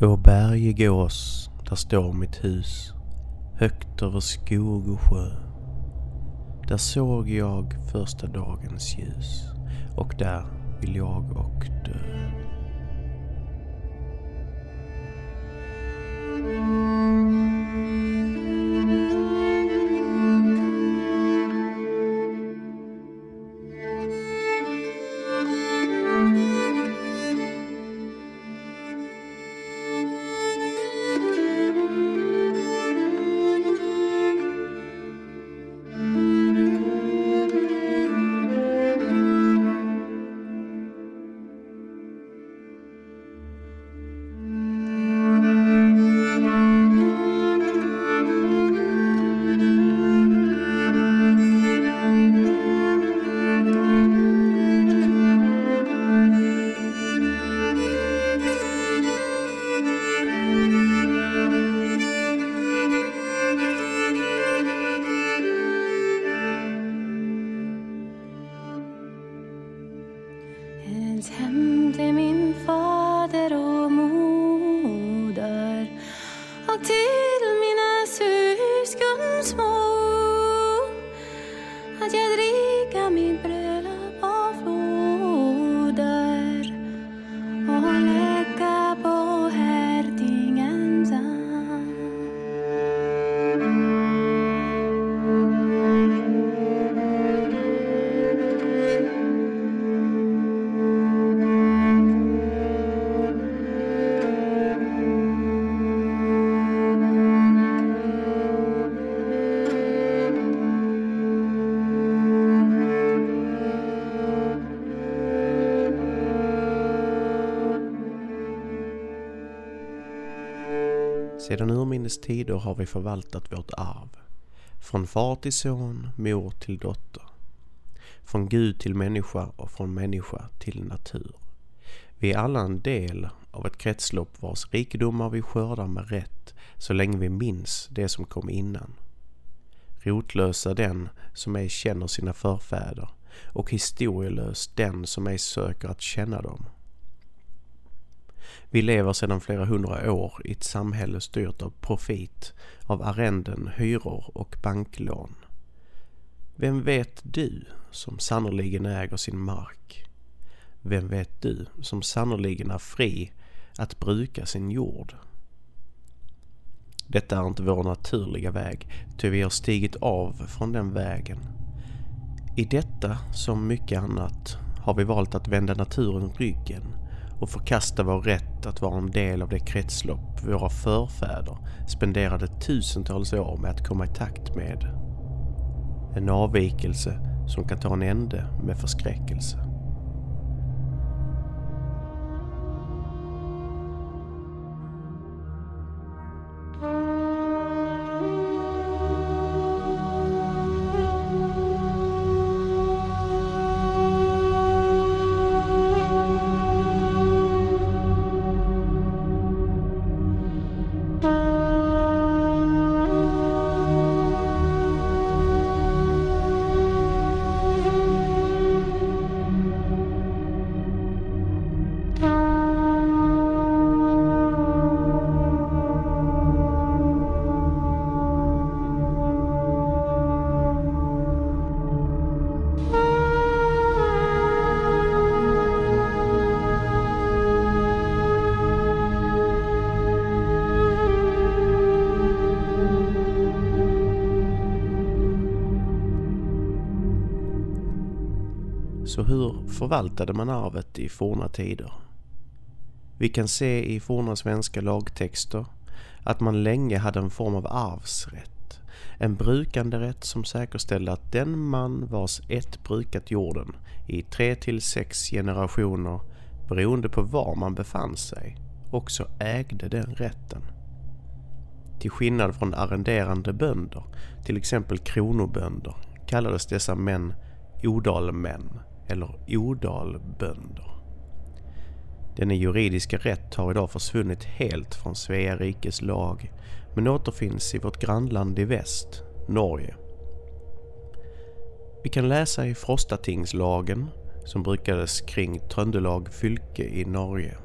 Å berge gås, där står mitt hus, högt över skog och sjö. Där såg jag första dagens ljus och där vill jag och dö. Sedan urminnes tider har vi förvaltat vårt arv. Från far till son, mor till dotter. Från Gud till människa och från människa till natur. Vi är alla en del av ett kretslopp vars rikedomar vi skördar med rätt så länge vi minns det som kom innan. Rotlös är den som ej känner sina förfäder och historielös den som ej söker att känna dem. Vi lever sedan flera hundra år i ett samhälle styrt av profit, av arrenden, hyror och banklån. Vem vet du som sannoliken äger sin mark? Vem vet du som sannoliken är fri att bruka sin jord? Detta är inte vår naturliga väg, ty vi har stigit av från den vägen. I detta som mycket annat har vi valt att vända naturen ryggen och förkasta vår rätt att vara en del av det kretslopp våra förfäder spenderade tusentals år med att komma i takt med. En avvikelse som kan ta en ände med förskräckelse. Så hur förvaltade man arvet i forna tider? Vi kan se i forna svenska lagtexter att man länge hade en form av arvsrätt. En brukanderätt som säkerställde att den man vars ett brukat jorden i tre till sex generationer beroende på var man befann sig också ägde den rätten. Till skillnad från arrenderande bönder, till exempel kronobönder, kallades dessa män odalmän eller odalbönder. Denna juridiska rätt har idag försvunnit helt från Svea rikes lag men återfinns i vårt grannland i väst, Norge. Vi kan läsa i Frostatingslagen som brukades kring Trøndelag fylke i Norge.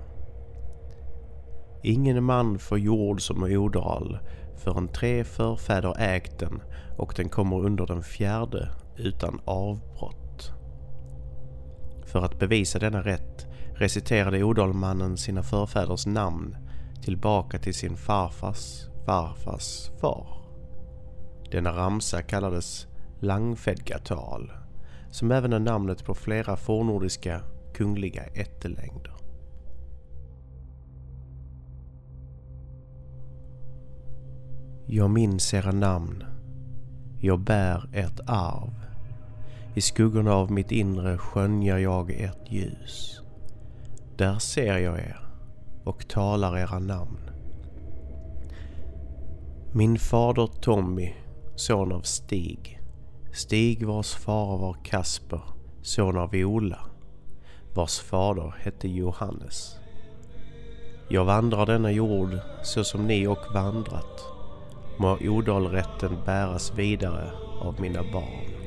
Ingen man får jord som odal förrän tre förfäder ägt den och den kommer under den fjärde utan avbrott. För att bevisa denna rätt reciterade odalmannen sina förfäders namn tillbaka till sin farfars farfars far. Denna ramsa kallades Langfedgatal, som även är namnet på flera fornordiska kungliga ättelängder. Jag minns era namn. Jag bär ert arv. I skuggorna av mitt inre skönjer jag ert ljus. Där ser jag er och talar era namn. Min fader Tommy, son av Stig. Stig vars far var Kasper, son av Ola, vars fader hette Johannes. Jag vandrar denna jord så som ni och vandrat. Må odalrätten bäras vidare av mina barn.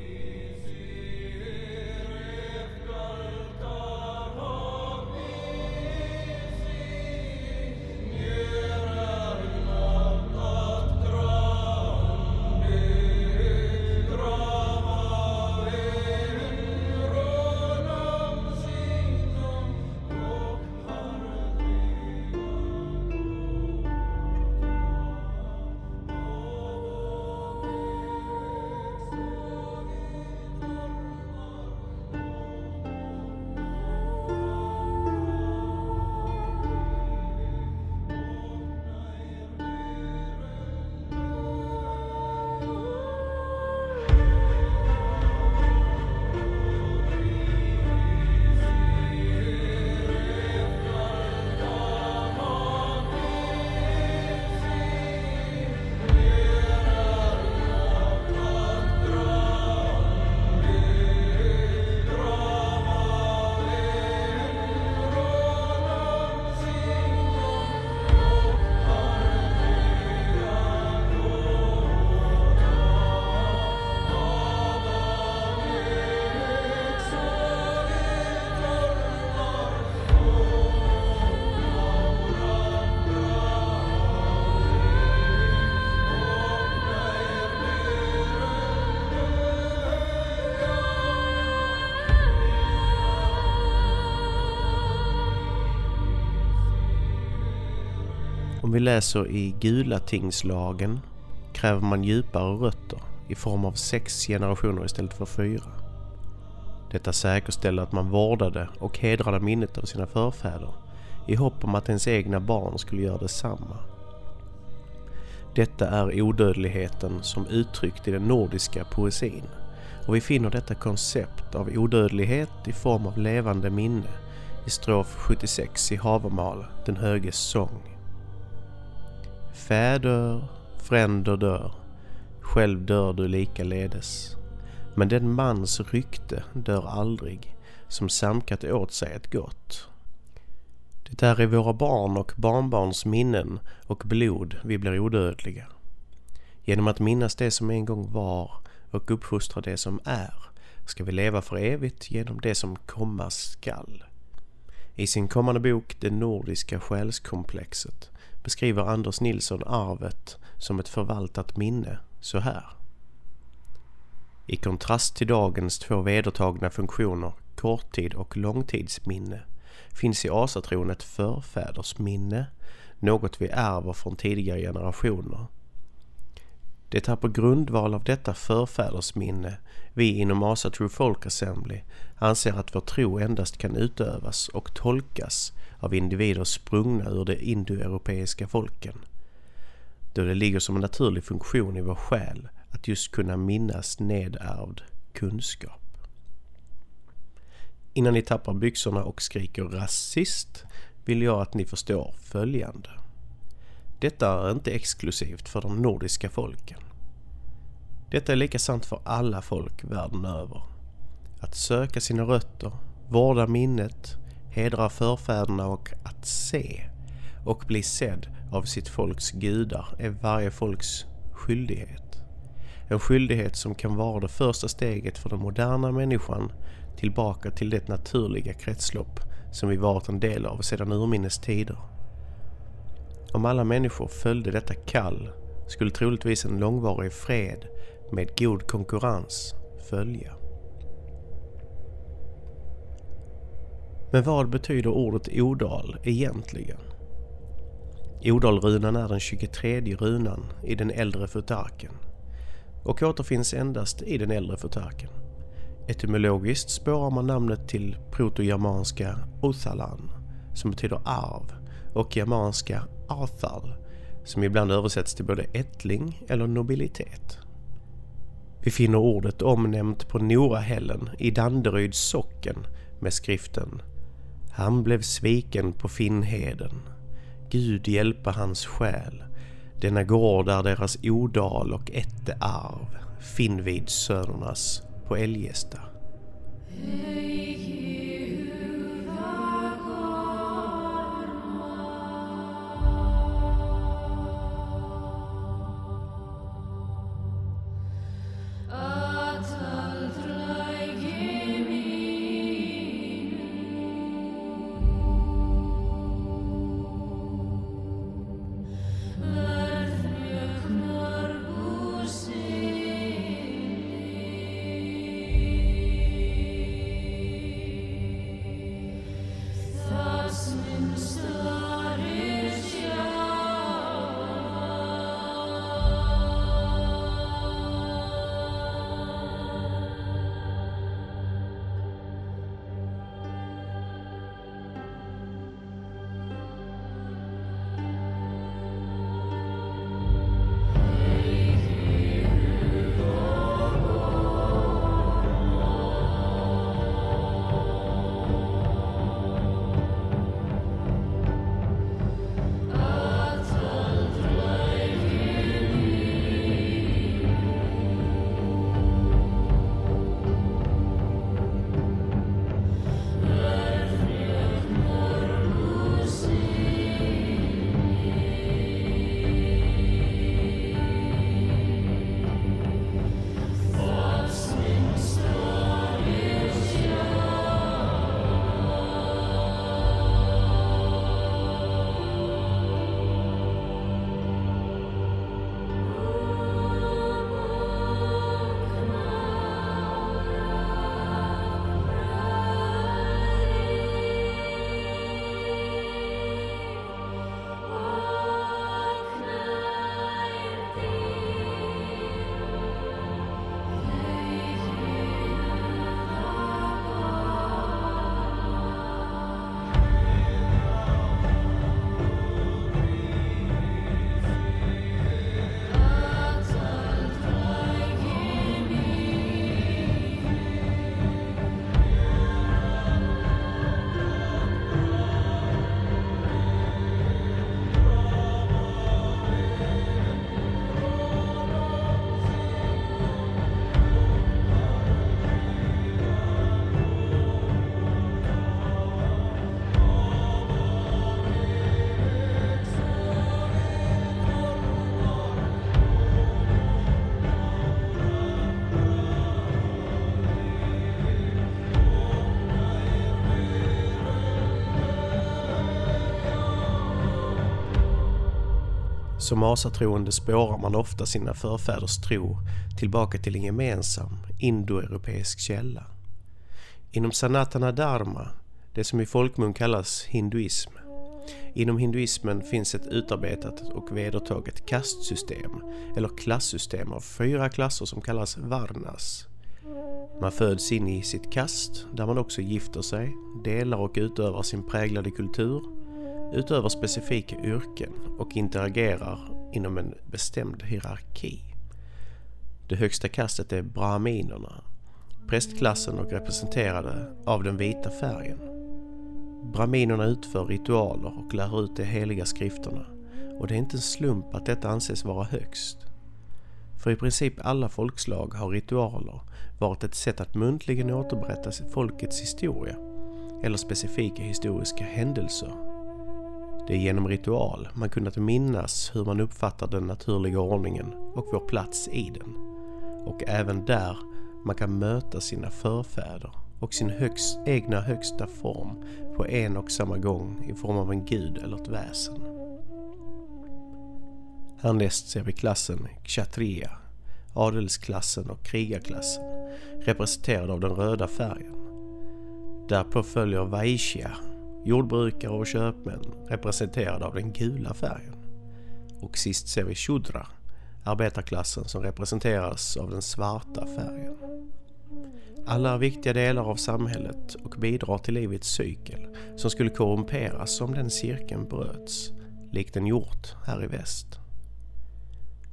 Vi läser i Gulatingslagen kräver man djupare rötter i form av sex generationer istället för fyra. Detta säkerställer att man vårdade och hedrade minnet av sina förfäder i hopp om att ens egna barn skulle göra detsamma. Detta är odödligheten som uttryckt i den nordiska poesin och vi finner detta koncept av odödlighet i form av levande minne i strof 76 i Havamal, den höges sång. Fäder, fränder dör, själv dör du likaledes. Men den mans rykte dör aldrig, som samkat åt sig ett gott. Det är i våra barn och barnbarns minnen och blod vi blir odödliga. Genom att minnas det som en gång var och uppfostra det som är ska vi leva för evigt genom det som komma skall. I sin kommande bok Det nordiska själskomplexet beskriver Anders Nilsson arvet som ett förvaltat minne så här. I kontrast till dagens två vedertagna funktioner, korttid och långtidsminne, finns i asatron ett förfädersminne, något vi ärver från tidigare generationer. Det är på grundval av detta förfädersminne vi inom Asa True Folk Assembly anser att vår tro endast kan utövas och tolkas av individer sprungna ur de indoeuropeiska folken. Då det ligger som en naturlig funktion i vår själ att just kunna minnas nedärvd kunskap. Innan ni tappar byxorna och skriker rasist vill jag att ni förstår följande. Detta är inte exklusivt för de nordiska folken. Detta är lika sant för alla folk världen över. Att söka sina rötter, vårda minnet, hedra förfäderna och att se och bli sedd av sitt folks gudar är varje folks skyldighet. En skyldighet som kan vara det första steget för den moderna människan tillbaka till det naturliga kretslopp som vi varit en del av sedan urminnes tider. Om alla människor följde detta kall skulle troligtvis en långvarig fred med god konkurrens följa. Men vad betyder ordet Odal egentligen? Odalrunan är den 23 runan i den äldre futarken och återfinns endast i den äldre futarken. Etymologiskt spårar man namnet till protogermanska Othalan som betyder arv och germanska Arthal som ibland översätts till både ättling eller nobilitet. Vi finner ordet omnämnt på Norahällen i Danderyds socken med skriften Han blev sviken på Finnheden. Gud hjälpa hans själ. Denna gård är deras odal och ätte arv, Finnvidssönernas på Eljesta. Som asatroende spårar man ofta sina förfäders tro tillbaka till en gemensam indoeuropeisk källa. Inom Sanatana Dharma, det som i folkmun kallas hinduism, Inom hinduismen finns ett utarbetat och vedertaget kastsystem eller klassystem av fyra klasser som kallas varnas. Man föds in i sitt kast där man också gifter sig, delar och utövar sin präglade kultur utöver specifika yrken och interagerar inom en bestämd hierarki. Det högsta kastet är brahminerna, prästklassen och representerade av den vita färgen. Brahminerna utför ritualer och lär ut de heliga skrifterna och det är inte en slump att detta anses vara högst. För i princip alla folkslag har ritualer varit ett sätt att muntligen återberätta folkets historia eller specifika historiska händelser det är genom ritual man kunnat minnas hur man uppfattar den naturliga ordningen och vår plats i den. Och även där man kan möta sina förfäder och sin högst, egna högsta form på en och samma gång i form av en gud eller ett väsen. Härnäst ser vi klassen Kshatriya, adelsklassen och krigarklassen, representerad av den röda färgen. Därpå följer Vaishya, jordbrukare och köpmän, representerade av den gula färgen. Och sist ser vi Shudra, arbetarklassen som representeras av den svarta färgen. Alla är viktiga delar av samhället och bidrar till livets cykel som skulle korrumperas om den cirkeln bröts, likt den gjort här i väst.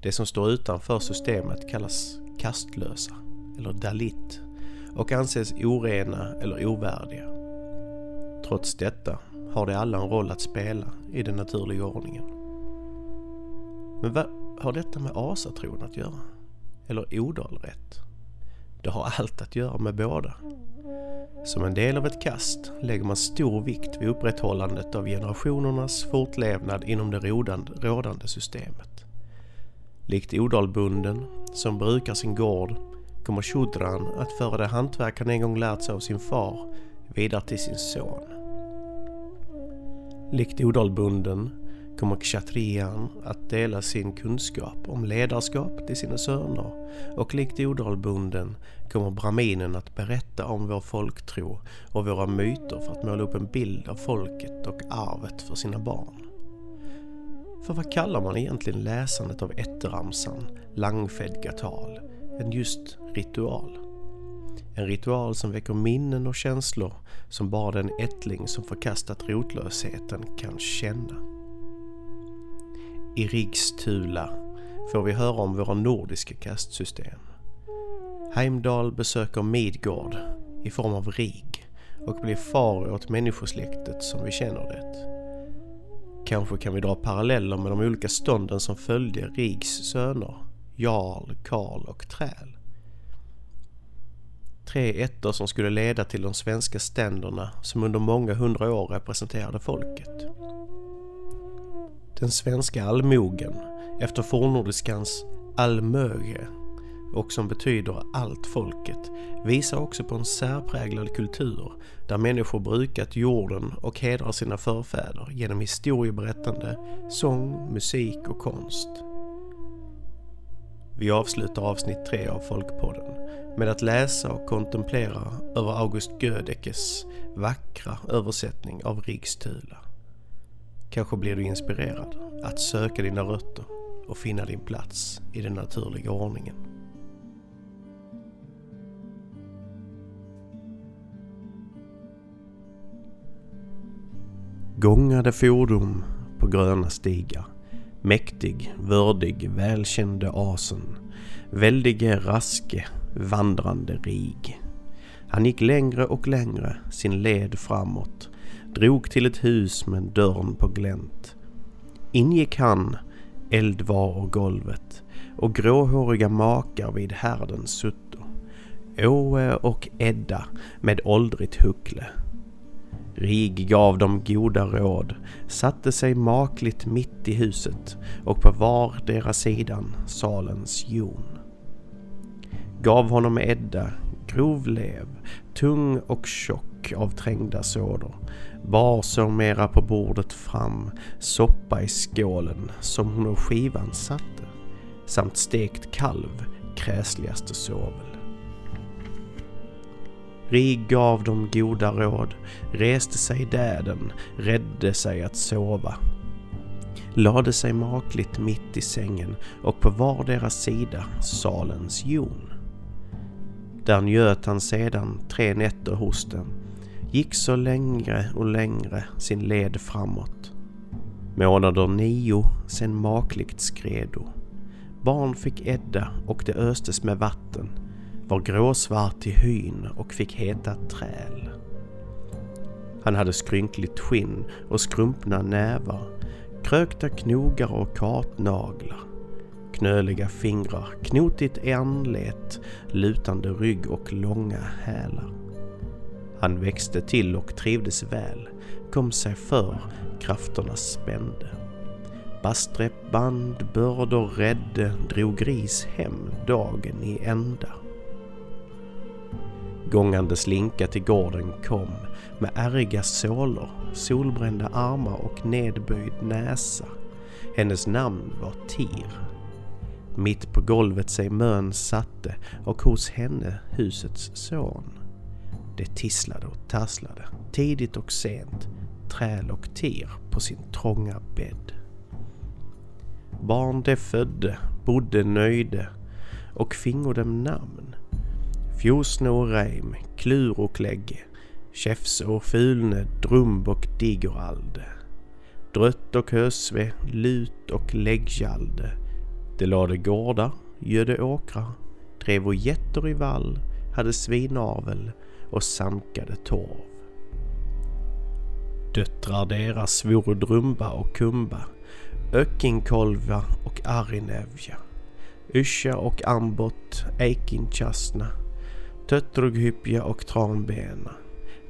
Det som står utanför systemet kallas kastlösa, eller dalit, och anses orena eller ovärdiga. Trots detta har de alla en roll att spela i den naturliga ordningen. Men vad har detta med asatron att göra? Eller odalrätt? Det har allt att göra med båda. Som en del av ett kast lägger man stor vikt vid upprätthållandet av generationernas fortlevnad inom det rådande systemet. Likt odalbunden som brukar sin gård kommer shudran att föra det hantverk han en gång lärt sig av sin far vidare till sin son. Likt odalbunden kommer kshatriyan att dela sin kunskap om ledarskap till sina söner och likt odalbunden kommer braminen att berätta om vår folktro och våra myter för att måla upp en bild av folket och arvet för sina barn. För vad kallar man egentligen läsandet av ätteramsan, langfedgatal, än just ritual? En ritual som väcker minnen och känslor som bara den ättling som förkastat rotlösheten kan känna. I Rigstula får vi höra om våra nordiska kastsystem. Heimdall besöker Midgård i form av Rig och blir far åt människosläktet som vi känner det. Kanske kan vi dra paralleller med de olika stånden som följde Rigs söner, Jarl, Karl och Träl. Tre ettor som skulle leda till de svenska ständerna som under många hundra år representerade folket. Den svenska allmogen, efter fornnordiskans allmöge och som betyder allt folket, visar också på en särpräglad kultur där människor brukat jorden och hedrar sina förfäder genom historieberättande, sång, musik och konst. Vi avslutar avsnitt tre av Folkpodden med att läsa och kontemplera över August Gödekes vackra översättning av Rigstula. Kanske blir du inspirerad att söka dina rötter och finna din plats i den naturliga ordningen. Gångade fordon på gröna stigar. Mäktig, vördig, välkände asen. Väldige, raske, vandrande rig. Han gick längre och längre sin led framåt. Drog till ett hus med dörren på glänt. Ingick han, eld var och golvet och gråhåriga makar vid härden sutto. Åe och Edda med åldrigt huckle Rig gav dem goda råd, satte sig makligt mitt i huset och på var deras sidan salens jon. Gav honom Edda grov lev, tung och tjock av trängda sådor, bar så mera på bordet fram soppa i skålen som hon och skivan satte, samt stekt kalv, kräsligaste sovel. Rig gav dem goda råd, reste sig däden, rädde sig att sova. Lade sig makligt mitt i sängen och på var deras sida salens jon. Där njöt han sedan tre nätter hos dem, gick så längre och längre sin led framåt. Månader nio sen makligt skredo. Barn fick Edda och det östes med vatten var gråsvart i hyn och fick heta träl. Han hade skrynkligt skinn och skrumpna nävar, krökta knogar och kartnaglar, knöliga fingrar, knotigt anlet, lutande rygg och långa hälar. Han växte till och trivdes väl, kom sig för, krafterna spände. Bastrep band, bördor rädde, drog gris hem dagen i ända. Gångande slinka till gården kom med ärriga sålor, solbrända armar och nedböjd näsa. Hennes namn var Tir. Mitt på golvet sig mön satte och hos henne husets son. Det tisslade och tasslade, tidigt och sent, träl och tir på sin trånga bädd. Barn de födde, bodde nöjde och fingo dem namn. Fjosne och Reim, Klur och klägg, Käfse och Fulne, Drumb och Digeralde. Drött och Hösve, Lut och Läggjalde. De lade gårdar, gödde åkrar, drev och getter i vall, hade svinavel och samkade torv. Döttrar deras vore Drumba och Kumba, Ökinkolva och Arinevja, Yscha och Ambot, Eikinchasna, Töttrughyppja och Tranbena.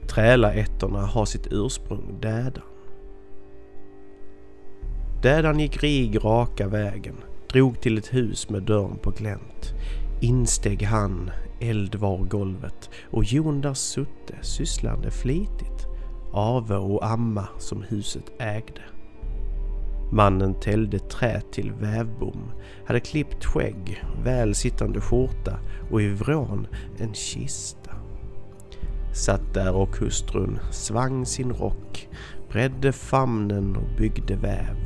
Trälaätterna har sitt ursprung Dädan. Dädan gick rig raka vägen, drog till ett hus med dörren på glänt. Insteg han, eld var golvet och Jon där sutte sysslande flitigt, ave och amma som huset ägde. Mannen täljde trä till vävbom, hade klippt skägg, väl sittande skjorta och i vrån en kista. Satt där och hustrun svang sin rock, bredde famnen och byggde väv.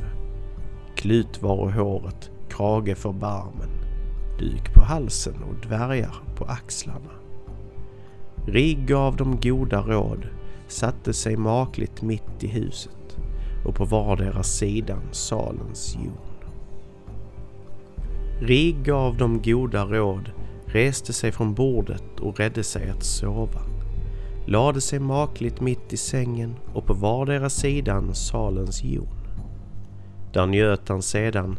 Klut var håret, krage för barmen, duk på halsen och dvärgar på axlarna. Rig gav dem goda råd, satte sig makligt mitt i huset och på vardera sidan salens jon. Rig gav dem goda råd, reste sig från bordet och redde sig att sova. Lade sig makligt mitt i sängen och på vardera sidan salens jon. Där njöt han sedan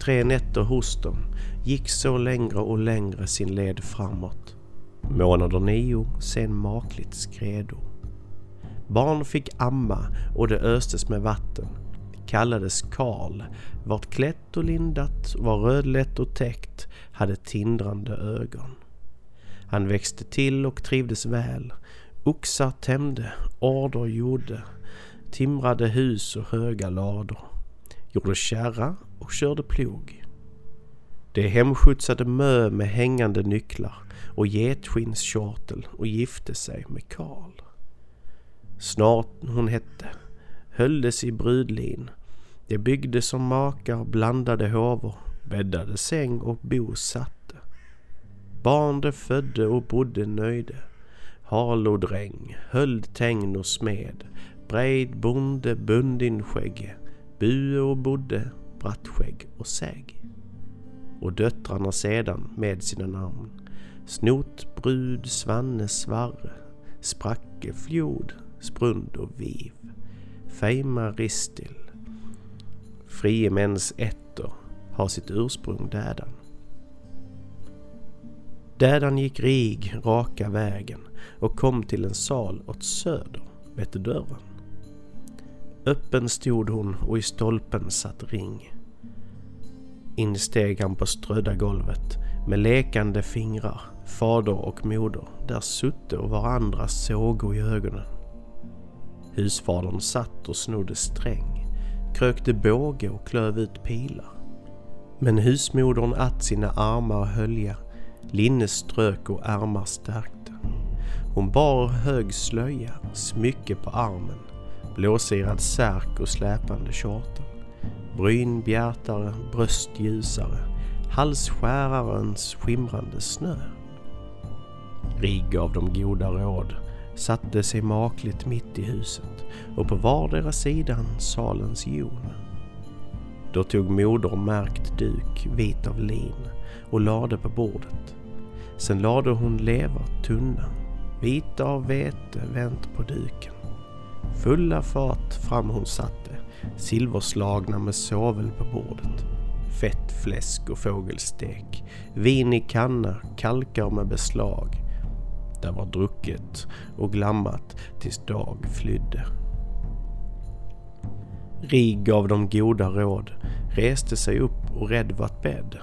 tre nätter hos dem, gick så längre och längre sin led framåt. Månader nio, sen makligt skredo. Barn fick amma och det östes med vatten. Kallades Karl, vart klätt och lindat, var rödlätt och täckt, hade tindrande ögon. Han växte till och trivdes väl. Oxar tämde, order gjorde, timrade hus och höga lador. Gjorde kärra och körde plog. De hemskjutsade mö med hängande nycklar och getskinnskjortel och gifte sig med Karl. Snart hon hette, hölldes i brudlin. De byggde som makar blandade håvor, bäddade säng och bo satte. Barn de födde och bodde nöjde. Harlodräng, höld tängn och smed, Brejd bonde bundin skägge. bue och bodde, brattskägg och säg. Och döttrarna sedan med sina namn, Snot, Brud, Svanne, Svarre, Spracke, Fjord, Sprund och Viv, Feima Ristil. Frie mäns ätter har sitt ursprung dädan. Dädan gick rig raka vägen och kom till en sal åt söder, vette dörren. Öppen stod hon och i stolpen satt ring. Insteg han på strödda golvet med lekande fingrar, fader och moder, där sutte och varandra sågo i ögonen. Husfadern satt och snodde sträng, krökte båge och klöv ut pilar. Men husmodern att sina armar och hölja, linne strök och ärmar stärkte. Hon bar hög slöja, smycke på armen, blåsirad särk och släpande kjortel. Bryn bjärtare, bröst ljusare, halsskärarens skimrande snö. Rig gav dem goda råd, satte sig makligt mitt i huset och på vardera sidan salens jon. Då tog moder märkt duk, vit av lin, och lade på bordet. Sen lade hon lever tunna, vita av vete vänt på duken. Fulla fat fram hon satte, silverslagna med sovel på bordet. Fett fläsk och fågelstek, vin i kanna, kalkar med beslag, där var drucket och glammat tills dag flydde. Rig gav dem goda råd, reste sig upp och rädd vart bädd.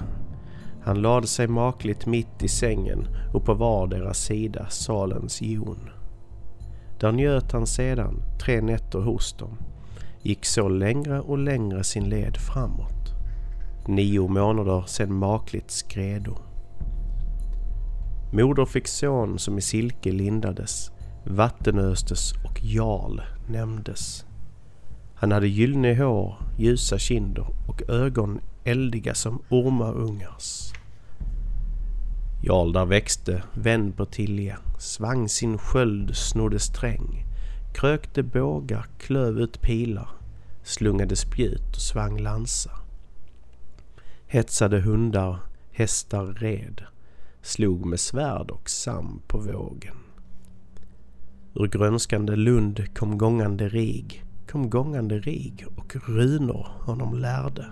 Han lade sig makligt mitt i sängen och på vardera sida salens jon. Där njöt han sedan tre nätter hos dem. gick så längre och längre sin led framåt. Nio månader sedan makligt skredo. Moder fick son som i silke lindades, vattenöstes och jarl nämndes. Han hade gyllene hår, ljusa kinder och ögon eldiga som ormaungars. Jarl där växte, vänd på tilja, svang sin sköld, snodde sträng, krökte bågar, klöv ut pilar, slungade spjut och svang lansar. Hetsade hundar, hästar red, slog med svärd och sam på vågen. Ur grönskande lund kom gångande rig, kom gångande rig och runor honom lärde.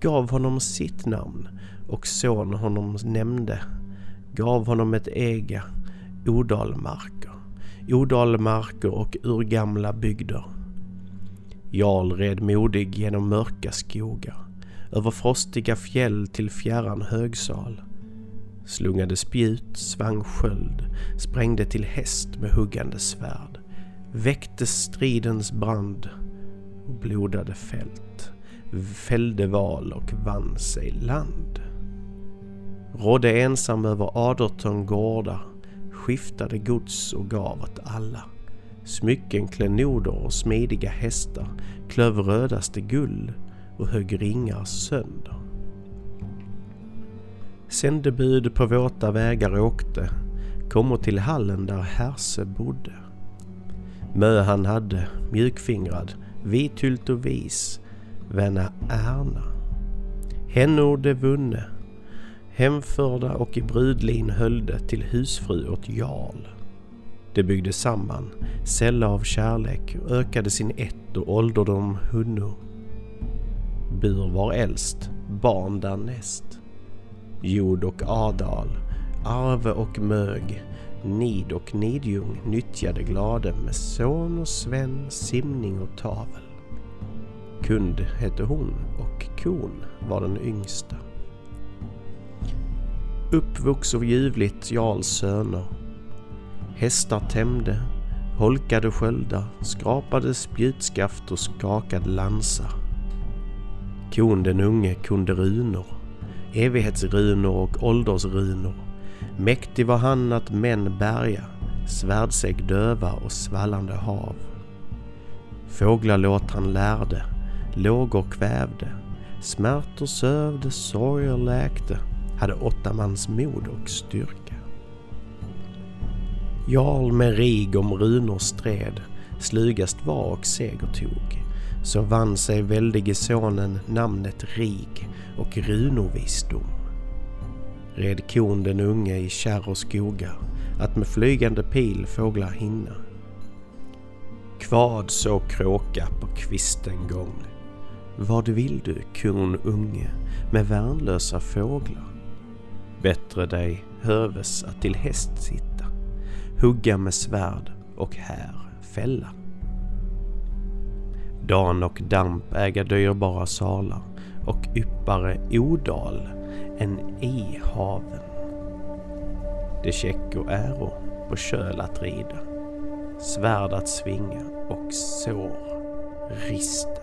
Gav honom sitt namn och son honom nämnde, gav honom ett ega, odalmarker, odalmarker och urgamla bygder. Jarl red modig genom mörka skogar, över frostiga fjäll till fjärran högsal slungade spjut, svang sköld, sprängde till häst med huggande svärd, väckte stridens brand och blodade fält, fällde val och vann sig land. Rådde ensam över aderton gårdar, skiftade gods och gav åt alla. Smycken, klenoder och smidiga hästar klöv rödaste guld och högg ringar sönder. Sändebud på våta vägar åkte, kommer till hallen där Herse bodde. Mö han hade, mjukfingrad, vithylt och vis, vänna Erna. Hennor de vunne, hemförda och i brudlin höllde till husfru åt Jarl. De byggde samman, sälla av kärlek och ökade sin ett och ålderdom hunno. Bur var äldst, barn därnäst. Jord och Adal, Arve och Mög, Nid och Nidjung nyttjade glade med son och Sven, simning och tavel. Kund hette hon och Kon var den yngsta. Uppvuxo ljuvligt Jarls söner. Hästar tämde, holkade sköldar, skrapade spjutskaft och skakade lansar. Kon den unge kunde runor evighetsrunor och åldersrunor. Mäktig var han att män bärga, svärdsägg döva och svallande hav. Fåglalåt han lärde, lågor kvävde, smärtor sövde, sorger läkte, hade åtta mans mod och styrka. Jarl med rig om runor stred, slugast var och seger tog. Så vann sig väldige sonen namnet Rig och runovisdom. Red kon den unge i kärr och skogar att med flygande pil fåglar hinna. Kvad så kråka på kvisten gång. Vad vill du, kon unge, med värnlösa fåglar? Bättre dig höves att till häst sitta, hugga med svärd och här fälla. Dan och damp äga dyrbara salar och yppare odal än i haven. Det käck och äro på köl att rida, svärd att svinga och sår rista.